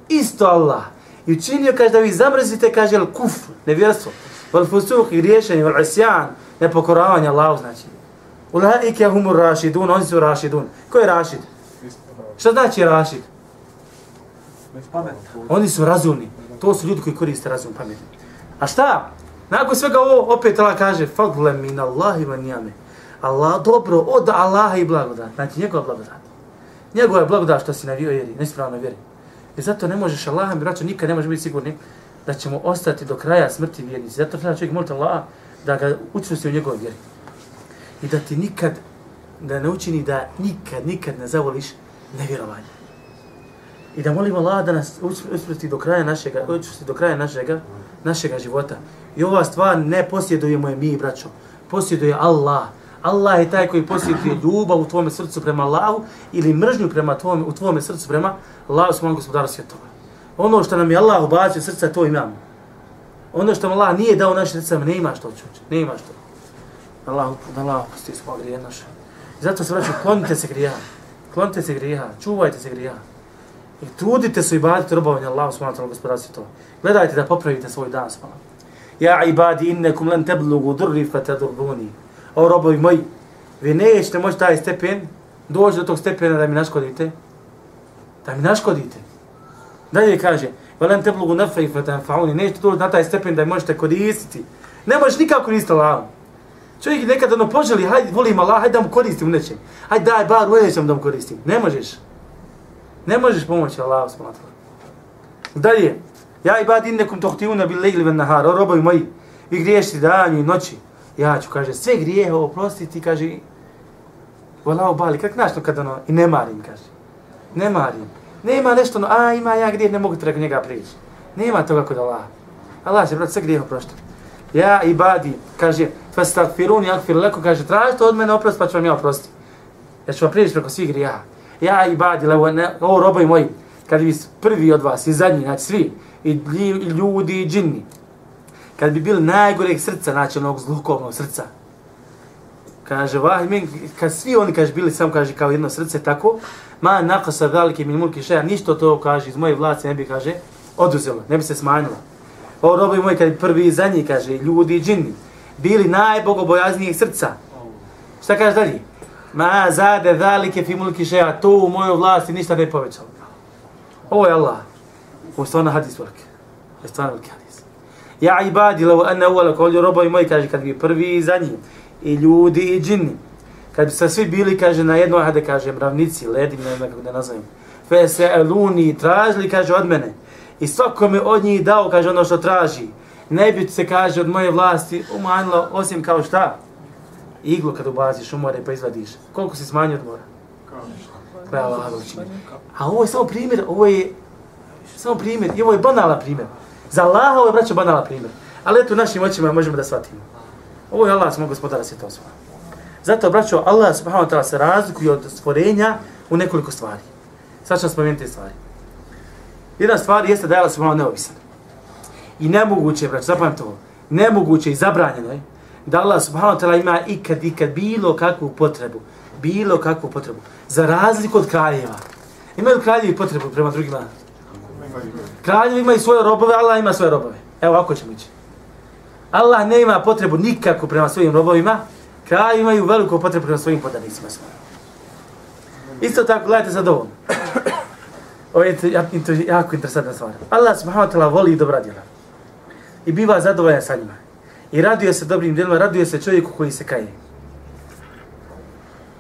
Isto Allah. I učinio, kaže, da vi zamrzite, kaže, al kufr, nevjerstvo. Wal fusuq i griješenje, wal isyan, nepokoravanje Allahu, znači. Ulaike humur rašidun, oni su rašidun. Ko je rašid? Šta znači rašid? Oni su razumni. To su ljudi koji koriste razum pameti. A šta? Nakon svega ovo, opet Allah kaže, fadle min Allahi wa nijame. Allah, dobro, od Allaha i blagodat. Znači, njegova blagodat. Njegova je blagodat što si na vjeri, nespravno vjeri. I zato ne možeš Allaha, mi braćo, nikad ne možeš biti sigurni da ćemo ostati do kraja smrti vjernici. Zato treba čovjek moliti Allaha da ga učvrsti u njegovoj vjeri. I da ti nikad, da ne učini da nikad, nikad ne zavoliš nevjerovanje. I da molimo Allah da nas usprsti do kraja našega, učvrsti do kraja našega, našega života. I ova stvar ne posjedujemo je mi, braćo. Posjeduje Allah. Allah je taj koji posjeduje ljubav u tvome srcu prema Allahu ili mržnju prema tvome, u tvome srcu prema Allahu subhanahu gospodaru svjetova. Ono što nam je Allah ubacio srca, to imamo. Ono što nam Allah nije dao naše srca, ne imaš to čući, ne imaš to. Allah, da Allah pusti smo grije naše. Zato se vraću, klonite se grija. Klonite se grija, čuvajte se grija. I trudite se i badite robovanje Allah, subhanahu wa ta'ala, gospodarstvo to. Gledajte da popravite svoj dan, subhanahu. Ja ibadi innekum lan teblugu durri fa tadurruni. O robovi moji, vi nećete moći taj stepen, doći do tog stepena da mi naškodite. Da mi naškodite. Dalje kaže, velen teblugu nefej i fa tanfauni. Nećete doći na taj stepen da mi možete koristiti. Ne možeš nikako koristiti Allahom. Čovjek nekad ono poželi, hajde, volim Allah, hajde da mu koristim u nečem. Hajde daj bar u da mu koristim. Ne možeš. Ne možeš pomoći Allah, subhanahu Dalje, ja i bad innekum tohtivuna bil legli ven nahar, o robovi moji, vi griješite danju i noći. Ja ću, kaže, sve grijehe oprostiti, kaže, Walao bali, kak našto kad ono, i ne marim, kaže. Ne marim. Nema nešto, ono, a ima ja grijeh, ne mogu preko njega prići. Nema toga kod Allah. Allah će, brat, sve grijeh oproštiti. Ja i badi, kaže, fastagfiruni akfir leku, kaže, tražite od mene oprost, pa ću vam ja oprosti. Ja ću vam prijeći preko svih grija. Ja i badi, levo, ne, o robovi moji, kad bi prvi od vas i zadnji, znači svi, i, ljudi, i džinni, kad bi bili najgoreg srca, znači onog zlukovnog srca, kaže, vah, min, kad svi oni, kaže, bili samo, kaže, kao jedno srce, tako, ma nakasa velike min mulki šeja, ništa to, kaže, iz moje vlasti ne bi, kaže, oduzelo, ne bi se smanjilo. O robi moji, kad prvi i zadnji, kaže, ljudi i džini, bili najbogobojaznijih srca. Šta kaže dalje? Ma zade zalike fi mulki šeja, to u mojoj vlasti ništa ne povećalo. Ovo je Allah. Ovo je stvarno hadis veliki. Ovo je stvarno veliki hadis. Ja ibadi, levo ene uvela, kolje robovi moji, kaže, kad bi prvi i zadnji, i ljudi i džini, kad bi se svi bili, kaže, na jednoj, hade, kaže, mravnici, ledim, ne znam kako da nazovem, fe se eluni, tražili, kaže, od mene, i svakome od njih dao, kaže, ono što traži, ne bi se, kaže, od moje vlasti umanjilo, osim kao šta? Iglu kad ubaziš u more pa izvadiš. Koliko si smanjio od mora? Kao ništa. A ovo je samo primjer, ovo je samo primjer, i ovo je banala primjer. Za Allaha ovo je, braćo, banala primjer. Ali eto, našim očima možemo da shvatimo. Ovo je Allah, smo gospodara svjetova sva. Zato, braćo, Allah subhanahu wa ta'ala se razlikuje od stvorenja u nekoliko stvari. Sad ćemo spomenuti te stvari. Jedna stvar jeste da je Allah subhanahu neovisan. I nemoguće, braćo, zapamte ovo, nemoguće i zabranjeno je da Allah subhanahu wa ta'ala ima ikad, ikad bilo kakvu potrebu, bilo kakvu potrebu, za razliku od kraljeva. Imaju kraljevi potrebu prema drugima? Kraljevi imaju svoje robove, Allah ima svoje robove. Evo, ovako ćemo ići. Allah ne ima potrebu nikako prema svojim robovima, kraljevi imaju veliku potrebu prema svojim podanicima. Isto tako, gledajte sad ovo. Ovo je jako interesantna stvar. Allah subhanahu wa ta'ala voli dobra djela. I biva zadovoljan sa njima. I raduje se dobrim djelima, raduje se čovjeku koji se kaje.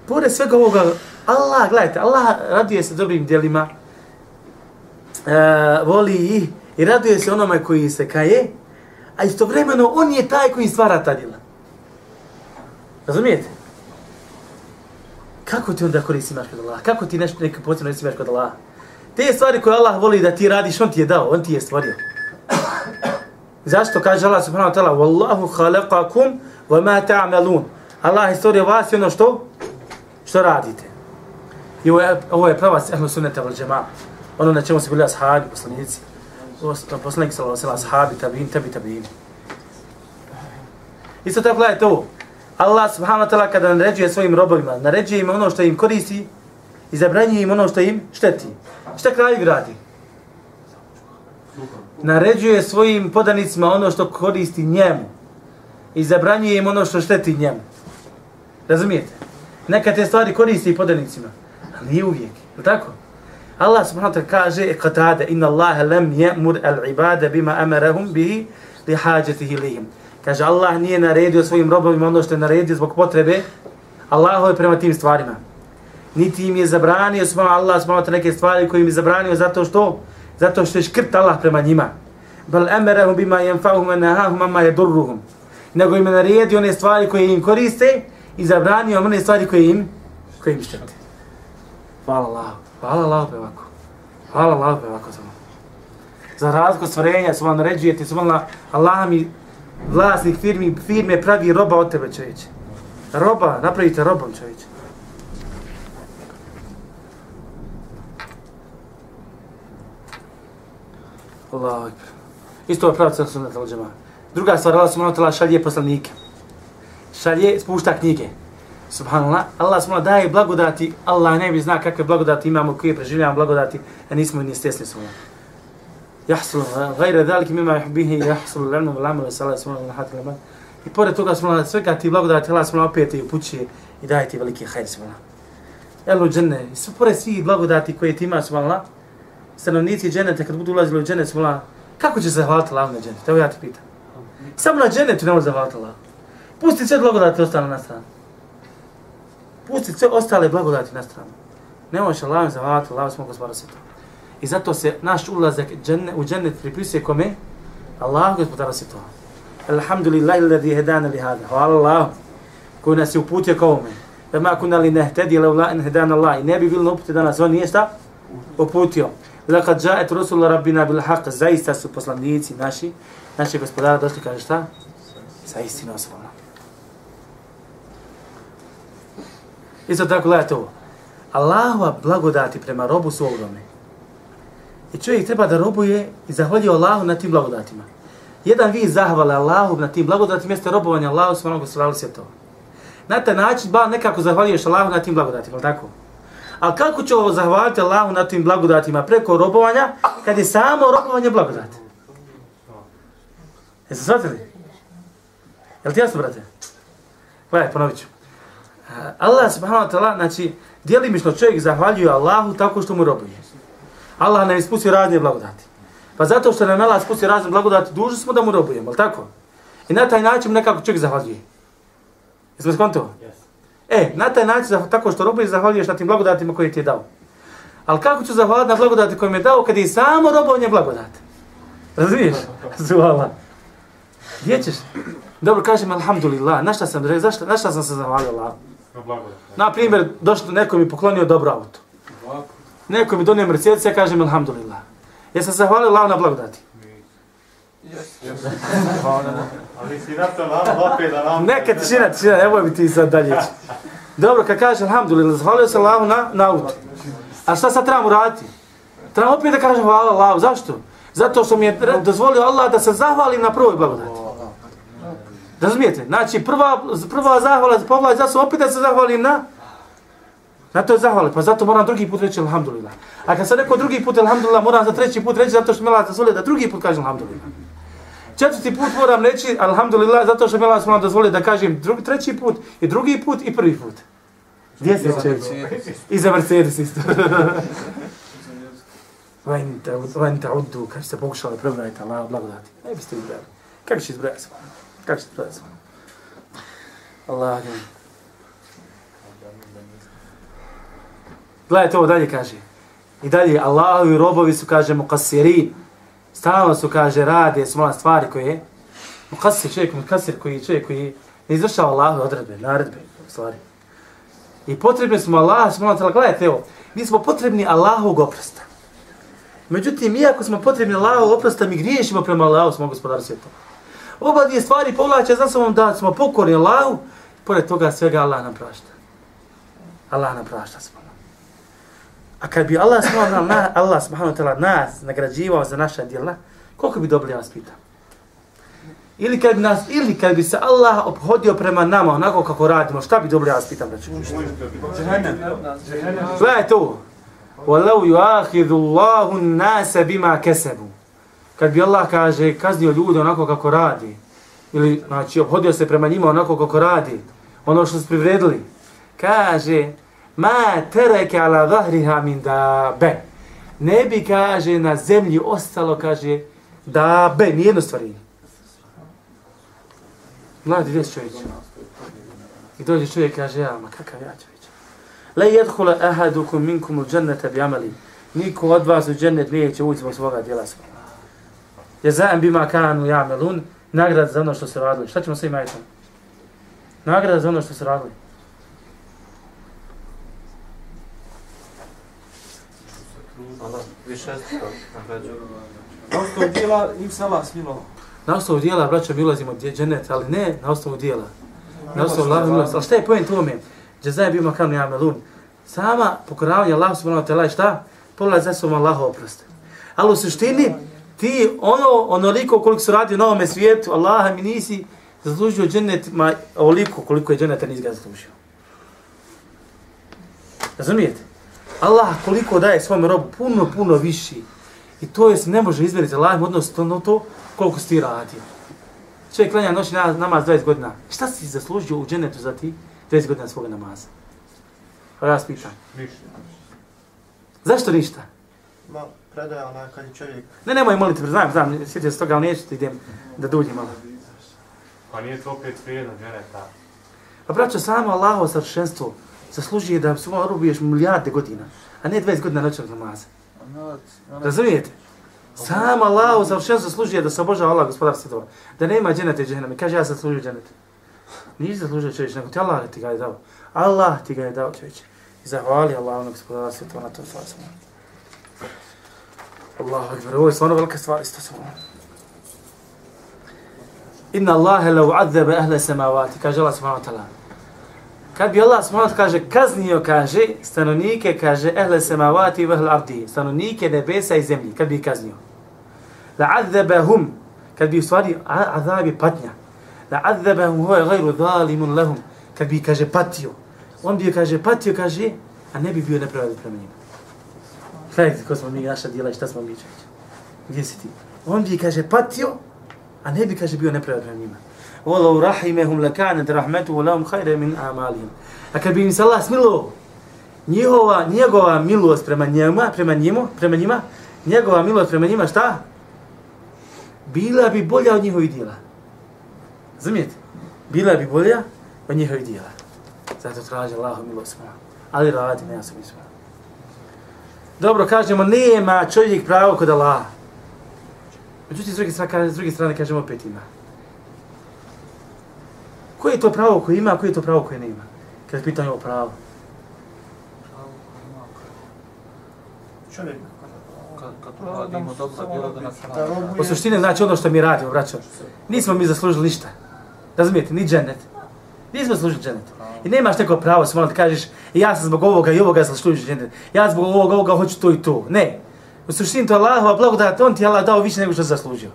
Pored svega ovoga, Allah, gledajte, Allah raduje se dobrim djelima, uh, voli ih i raduje se onome koji se kaje, a istovremeno on je taj koji stvara ta djela. Razumijete? Kako ti onda koristi imaš kod Allah? Kako ti nešto neko potrebno imaš kod Allah? Te stvari koje Allah voli da ti radiš, on ti je dao, on ti je stvorio. Zašto kaže Allah subhanahu wa ta'ala Wallahu khalaqakum wa ma ta'malun Allah je stvorio vas i ono što? Što radite? I ovo je, ovo je prava ehlu sunneta val džema. Ono na čemu se bili ashabi, poslanici. Poslanik sallallahu alaihi ashabi, tabin, tabi, tabin. Isto tako je to. Allah subhanahu wa ta'ala kada naređuje svojim robovima, naređuje im ono što im koristi i zabranjuje im ono što im šteti. Šta kralj radi? naređuje svojim podanicima ono što koristi njemu i zabranjuje im ono što šteti njemu. Razumijete? Neka te stvari koristi i podanicima, ali nije uvijek. Je tako? Allah subhanahu wa ta'ala kaže qatade inna Allaha lam ya'mur al-ibada bima amarahum bihi li hajatihi lihim. Kaže Allah nije naredio svojim robovima ono što je naredio zbog potrebe Allahove prema tim stvarima. Niti im je zabranio smo Allah subhanahu neke stvari koje im je zabranio zato što zato što je škrt Allah prema njima. Bal emerahum bima yanfa'uhum wa nahahum amma yadurruhum. Nego im je naredio one stvari koje im koriste i zabranio one stvari koje im, koje im štete. Hvala Allah. Hvala Allah pe ovako. Hvala Allah ovako samo. Za razliku stvorenja su vam naređujete, su vam Allah mi vlasnik firmi, firme pravi roba od tebe čovječe. Roba, napravite robom čovječe. Allahu ekber. Isto je pravca sunnata al džema. Druga stvar, Allah subhanahu wa ta'ala šalje poslanike. šalje, spušta knjige. Subhanallah, Allah smo daje blagodati, Allah ne bi zna kakve blagodati imamo, koje preživljamo blagodati, a nismo ni stjesni smo. Jahsul, gajre dalik mima ihbihi, jahsul, lanu, lamu, sallahu, sallahu, sallahu, sallahu, I pored toga smo svega ti blagodati, Allah smo opet i upućuje i daje ti veliki hajr, subhanallah. Elu džene, sve pored svih blagodati koje ti ima, subhanallah, stanovnici dženete kad budu ulazili u dženet, subhanallah, kako će se zahvaliti Allah na dženet? Evo ja ti pitam. Samo na dženetu ne može zahvaliti Allah. Pusti sve blagodati ostale na stranu. Pusti sve ostale blagodati na stranu. Ne možeš Allah zahvaliti Allah smo gospodara sveta. I zato se naš ulazak dženne, u dženet pripisuje kome? Allah gospodara sveta. Alhamdulillahi alladhi hedana li hada. Hvala Allah koji nas je uputio kao ome. Da ma kuna li nehtedi la ula in hedana Allah. I ne bi bilo na upute danas. On nije šta? Uputio. Lekad džaet Rasulullah Rabbina bil haq. Zaista su poslanici naši, naši gospodara došli kaže šta? Sa istinom svojom. Isto tako gledajte ovo. Allahova blagodati prema robu su ogromne. I čovjek treba da robuje i zahvalje Allahu na tim blagodatima. Jedan vi zahvala Allahu na tim blagodatima jeste robovanje Allahu s onog gospodara svjetova. Na taj način ba nekako zahvaljuješ Allahu na tim blagodatima, tako? A kako će ovo zahvaliti Allahu na tim blagodatima preko robovanja, kad je samo robovanje blagodat? Jeste shvatili? Jel ti jasno, brate? Gledaj, ponovit ću. Eh, Allah subhanahu wa ta'ala, znači, dijelimično čovjek zahvaljuje Allahu tako što mu robuje. Allah nam ispusti razne blagodati. Pa zato što nam Allah ispusti razne blagodati, duži smo da mu robujemo, ali tako? I na taj način nekako čovjek zahvaljuje. Jesmo skonto? Yes. E, na taj način, tako što robuješ, zahvaljuješ na tim blagodatima koje ti je dao. Ali kako ću zahvaliti na blagodati koje mi je dao kad je samo robovanje blagodati? Razumiješ? Zuhala. Gdje ćeš? Dobro, kažem, alhamdulillah, na šta sam, zašto, na šta sam se zahvalio Allah? Na primjer, došlo, neko mi poklonio dobro auto. Neko mi donio Mercedes, ja kažem, alhamdulillah. Ja sam se zahvalio Allah na blagodati. Pa ono, ali si na to nam opet da nam... Neka tišina, tišina, evo bi ti sad dalje. Dobro, kad kaže alhamdulillah, zahvalio se Allahu na, na auto. A šta sad trebam uraditi? Trebam opet da kažem hvala Allahu. Zašto? Zato što mi je dozvolio Allah da se zahvalim na prvoj blagodati. Razumijete? Znači, prva, prva zahvala, povlaj, zato opet da se zahvalim na... Na to je zahvala, pa zato moram drugi put reći alhamdulillah. A kad sam rekao drugi put alhamdulillah, moram za treći put reći zato što mi Allah dozvolio da drugi put kažem alhamdulillah. Četvrti put moram reći alhamdulillah zato što mi Allah dozvolio da kažem drugi, treći put i drugi put i prvi put. Gdje se će? I za Mercedes isto. Vajn ta uddu, kad ste pokušali prebrajati Allah, blagodati. Ne biste izbrali. Kako će izbrajati svoj? Kako će izbrajati svoj? Allah, Gledajte ovo dalje kaže. I dalje, Allahovi robovi su, kaže, mukasirin. Stalno su, kaže, rade, smola stvari koje Mukasir, čovjek, mukasir koji čovjek koji ne izvršava Allahove odredbe, naredbe, stvari. I potrebni smo Allah, smola tela, gledajte evo, mi smo potrebni Allahovog oprosta. Međutim, iako smo potrebni Allahovog oprosta, mi griješimo prema Allahu, smo gospodar svijeta. Oba dvije stvari povlače za sobom da smo pokorni Allahu, pored toga svega Allah nam prašta. Allah nam prašta smo. A kad bi Allah subhanahu wa Allah subhanahu wa ta'ala nas nagrađivao za naša djela, koliko bi dobili vas pitam? Ili kad, nas, ili kad bi se Allah obhodio prema nama onako kako radimo, šta bi dobili vas pitam? Gledaj to. وَلَوْ يُعَاخِذُ اللَّهُ النَّاسَ بِمَا كَسَبُ Kad bi Allah kaže, kaznio ljude onako kako radi, ili znači obhodio se prema njima onako kako radi, ono što su privredili, kaže, ma tereke ala zahriha min da be. Ne bi, kaže, na zemlji ostalo, kaže, da be, nijedno stvarenje. Mladi, gdje čovjek? I dođe čovjek, kaže, ja, ma kakav ja čovjek? Le jedhula ahadukum minkum u džennete bi amali. Niko od vas u džennet neće ući zbog svoga djela svoga. Je zajem bima kanu jamelun, nagrad za ono što se radili. Šta ćemo sve imati? Nagrada za ono što se radili. Nagrađuje. Na osnovu dijela im se Allah smilo. Na osnovu dijela, braćo, mi ulazimo u džennet, ali ne na osnovu dijela. Na osnovu Allah milosti. Ali šta je pojem tome? Jazaj bima kanu yamelun. Sama pokoravanje Allahu subhanahu wa ta'ala šta? Pola za sobom Allah oprost. Ali u suštini ti ono onoliko koliko su radi u novome svijetu, Allaha mi nisi zaslužio džennet ma oliko koliko je dženneta nis ga zaslužio. Razumijete? Allah koliko daje svom robu, puno, puno viši. I to je se ne može izmjeriti Allah odnos to, to koliko si ti radio. Čovjek klanja noći na, namaz 20 godina. Šta si zaslužio u džennetu za ti 20 godina svoga namaza? Pa ja vas pitam. Ništa. Zašto ništa? Ma, predaja ona kad je čovjek... Ne, nemoj moliti, znam, znam, sjetio se toga, ali neću ti idem da duljim malo. Pa nije to opet vrijedno, dženeta. Pa braćo, samo Allahovo savršenstvo zaslužuje da svoj rubiješ milijarde godina, a ne 20 godina noćnog namaza. Razumijete? Sam Allah savršenstvo zaslužuje da se obožava Allah gospodar svjetova. Da nema dženete i dženeme. Kaže ja sam služio dženeta. Nisi zaslužio čovječ, nego ti Allah ti ga je dao. Allah ti ga je dao čovječ. I zahvali Allah onog gospodara svjetova na to stvar samo. Allahu akbar, ovo je stvarno velika stvar, isto samo. Inna Allahe lau azzebe ahle samavati, kaže Allah subhanahu wa ta'ala. Kad bi Allah subhanahu kaže, kaznio, kaže, stanovnike, kaže, ehle semavati i vahl ardi, stanovnike nebesa i zemlji, kad bi kaznio. La adzebahum, kad bi u stvari azab azabi patnja. La adzebahum hoje gajru zalimun lahum, kad bi kaže, patio. On bi, kaže, patio, kaže, a ne bi bio nepravedan prema njima. Gledajte ko smo mi, naša djela i šta smo mi čovječ. Gdje si ti? On bi, kaže, patio, a ne bi, kaže, bio nepravedan prema njima. وَلَوْ rahimehum لَكَانَتْ rahmetu lahum خَيْرَ min amalihim. A kad bi im se Allah smilo, njihova, njegova milost prema njima, prema njima, prema njima, njegova milost prema njima, šta? Bila bi bolja od njihovih djela. Razumijete? Bila bi bolja od njihovih djela. Zato traži Allah milost moja. Ali radi, ne ja sam ispravo. Dobro, kažemo, nema čovjek pravo kod Allaha. Međutim, s druge strane, s druge strane kažemo, opet ima. Koje je to pravo koje ima, a koje je to pravo koje nema? Kad je pitanje o pravo. Čovjek Kad, kad radimo dobra djela da nas da robuje... U suštini znači ono što mi radimo, braćo. Nismo mi zaslužili ništa. Razumijete, ni džennet. Nismo zaslužili džennet. I nemaš neko pravo samo da kažeš ja sam zbog ovoga i ovoga zaslužio džennet. Ja zbog ovoga, ovoga hoću to i to. Ne. U suštini to je Allahova blagodat, on ti je Allah dao više nego što zaslužio.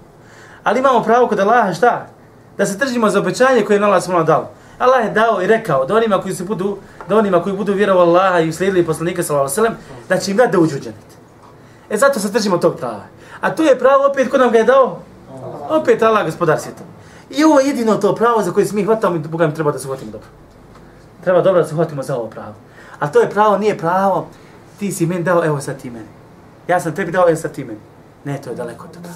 Ali imamo pravo kod Allaha šta? Da se tržimo za obećanje koje je Allah smo dao. Allah je dao i rekao da onima koji se budu, da onima koji budu vjerovali Allaha i slijedili poslanika sallallahu alejhi ve sellem, da će im dati da uđu u džennet. E zato se tržimo tog prava. A to je pravo opet ko nam ga je dao? Opet Allah gospodar svijeta. I ovo je jedino to pravo za koje se mi hvatamo i Boga mi treba da se hvatimo dobro. Treba dobro da se hvatimo za ovo pravo. A to je pravo, nije pravo, ti si meni dao, evo sad ti meni. Ja sam tebi dao, evo sad ti meni. Ne, to je daleko od toga.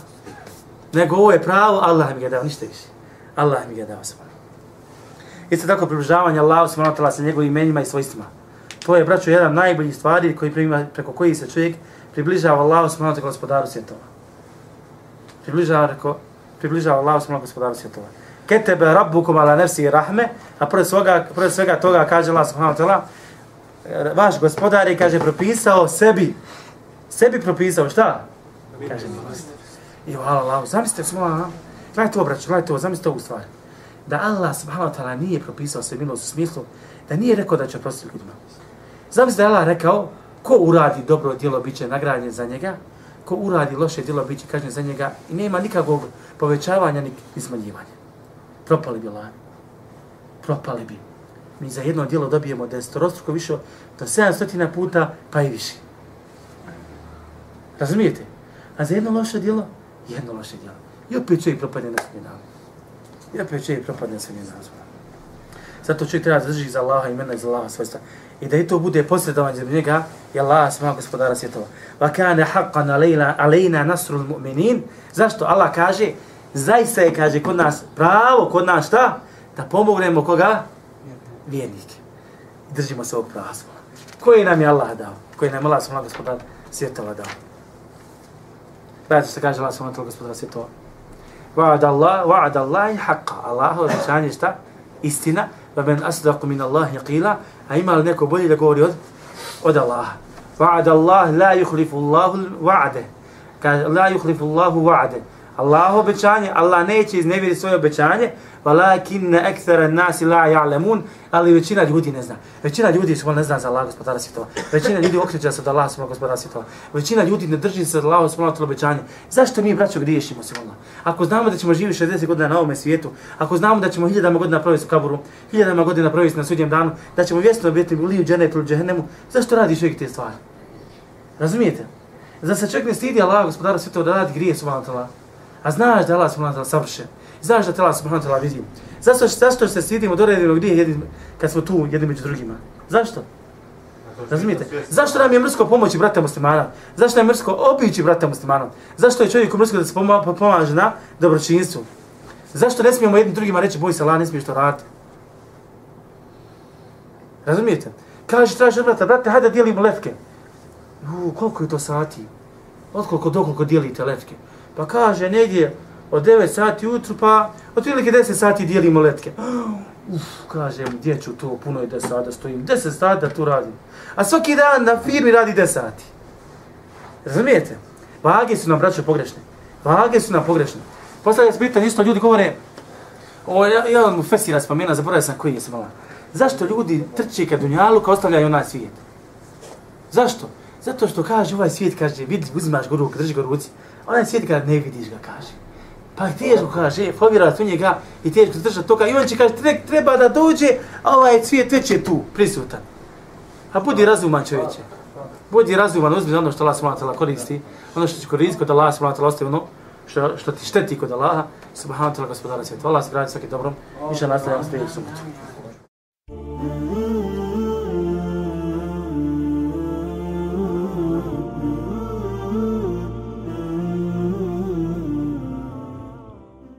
Nego ovo je pravo, Allah mi ga je dao, ništa više. Allah mi ga dao samo. Isto tako približavanje Allahu subhanahu wa ta'ala sa njegovim imenima i svojstvima. To je, braćo, jedan najbolji stvari koji prima, preko koji se čovjek približava Allahu subhanahu wa ta'ala gospodaru svjetova. Približava, reko, približava Allahu subhanahu gospodaru svjetova. Ketebe rabbukum ala nefsi rahme, a pored svega, pored svega toga kaže Allah subhanahu wa ta'ala, e, vaš gospodar je, kaže, propisao sebi, sebi propisao, šta? Kaže milost. I hvala Allahu, zamislite smo, a? Gledajte ovo, braću, gledajte ovo, zamislite ovu stvar. Da Allah subhanahu wa ta'ala nije propisao sve milost u smislu, da nije rekao da će prostiti ljudima. Zamislite da je Allah rekao, ko uradi dobro djelo, bit će nagrađen za njega, ko uradi loše djelo, bit će kažnjen za njega i nema nikakvog povećavanja ni, smanjivanja. Propali bi Allah. Propali bi. Mi za jedno djelo dobijemo desetorostruko više, do 700 puta, pa i više. Razumijete? A za jedno loše djelo, jedno loše djelo. I opet čovjek propadne na svoj dan. I opet čovjek propadne na svoj nazva. Zato čovjek treba drži za Allaha imena i za Allaha svojstva. I da i to bude posredovanje za njega je Allah svama gospodara svjetova. Va kane haqqan alejna, alejna nasrul mu'minin. Zašto? Allah kaže, zaista je, kaže, kod nas pravo, kod nas šta? Da pomognemo koga? Vjernike. I držimo se ovog prava. Koji nam je Allah dao? Koji nam je Allah svama gospodara svjetova dao? Gledajte što kaže Allah svama gospodara svjetova. Wa'ada Allah, wa'ada Allah haqqa. Allah obećanje šta? Istina. Wa men asdaqu min Allahi qila. A ima li neko bolje da govori od, od Allaha? Wa'ada Allah la yukhlifu Allahu wa'ade. Kaže, la yukhlifu Allahu wa'ade. Allah obećanje, Allah neće iznevjeriti svoje obećanje, walakin ekthara nas la ya'lamun, ali većina ljudi ne zna. Većina ljudi su ne zna za Allah gospodara svjetova. Većina ljudi okreće se od Allah subhanahu gospodara svjetova. Većina ljudi ne drži se od Allah subhanahu obećanje. Zašto mi braćo griješimo se Allah? Ako znamo da ćemo živjeti 60 godina na ovom svijetu, ako znamo da ćemo hiljadama godina provesti u kaburu, hiljadama godina provesti na sudnjem danu, da ćemo vjesno biti u liju dženetu ili džehennemu, zašto radiš čovjek te stvari? Razumijete? Zar se čovjek ne stidi Allah gospodara svjetova da radi grije subhanahu A znaš da Allah subhanahu savršen. Znaš da te Allah subhanahu ta'ala vidi. Zašto, zašto se stidimo do redimo gdje jedin, kad smo tu jedni među drugima? Zašto? Razumijete? Zašto nam je mrsko pomoći brata muslimana? Zašto nam je mrsko obići brata muslimana? Zašto je čovjeku mrsko da se pomaže na dobročinstvu? Zašto ne smijemo jednim drugima reći boj se Allah, ne smiješ to raditi? Razumijete? Kaže, traži od brata, brate, hajde dijelimo letke. U, koliko je to sati? Od koliko do koliko dijelite letke? Pa kaže, negdje, od 9 sati ujutru, pa od prilike 10 sati dijelimo letke. Uf, kažem, gdje ću to, puno je 10 sata stojim, 10 sati da tu radim. A svaki dan na firmi radi 10 sati. Razumijete? Vage su nam, braćo, pogrešne. Vage su nam pogrešne. Postavlja se pitanje, isto ljudi govore, o, ja, ja mu fesira spomena, zaboravio sam koji je se malo. Zašto ljudi trče ka dunjalu, kao ostavljaju onaj svijet? Zašto? Zato što kaže ovaj svijet, kaže, vidi, uzimaš go ruku, drži goruci. Onaj svijet kad ne vidiš ga, kaže. Pa teško kaže, e, povjerovati u njega i teško držati toga. I on će kaže, treba da dođe, a ovaj cvijet već je tu, prisutan. A budi razuman čovječe. Budi razuman, uzmi ono što Allah smatala koristi, ono što će koristiti kod Allah smatala, ostaje ono što, što ti šteti kod Allaha, subhanahu wa ta'ala gospodara svijeta. Allah se gradi svaki dobrom, više nastavljamo sljedeću subotu.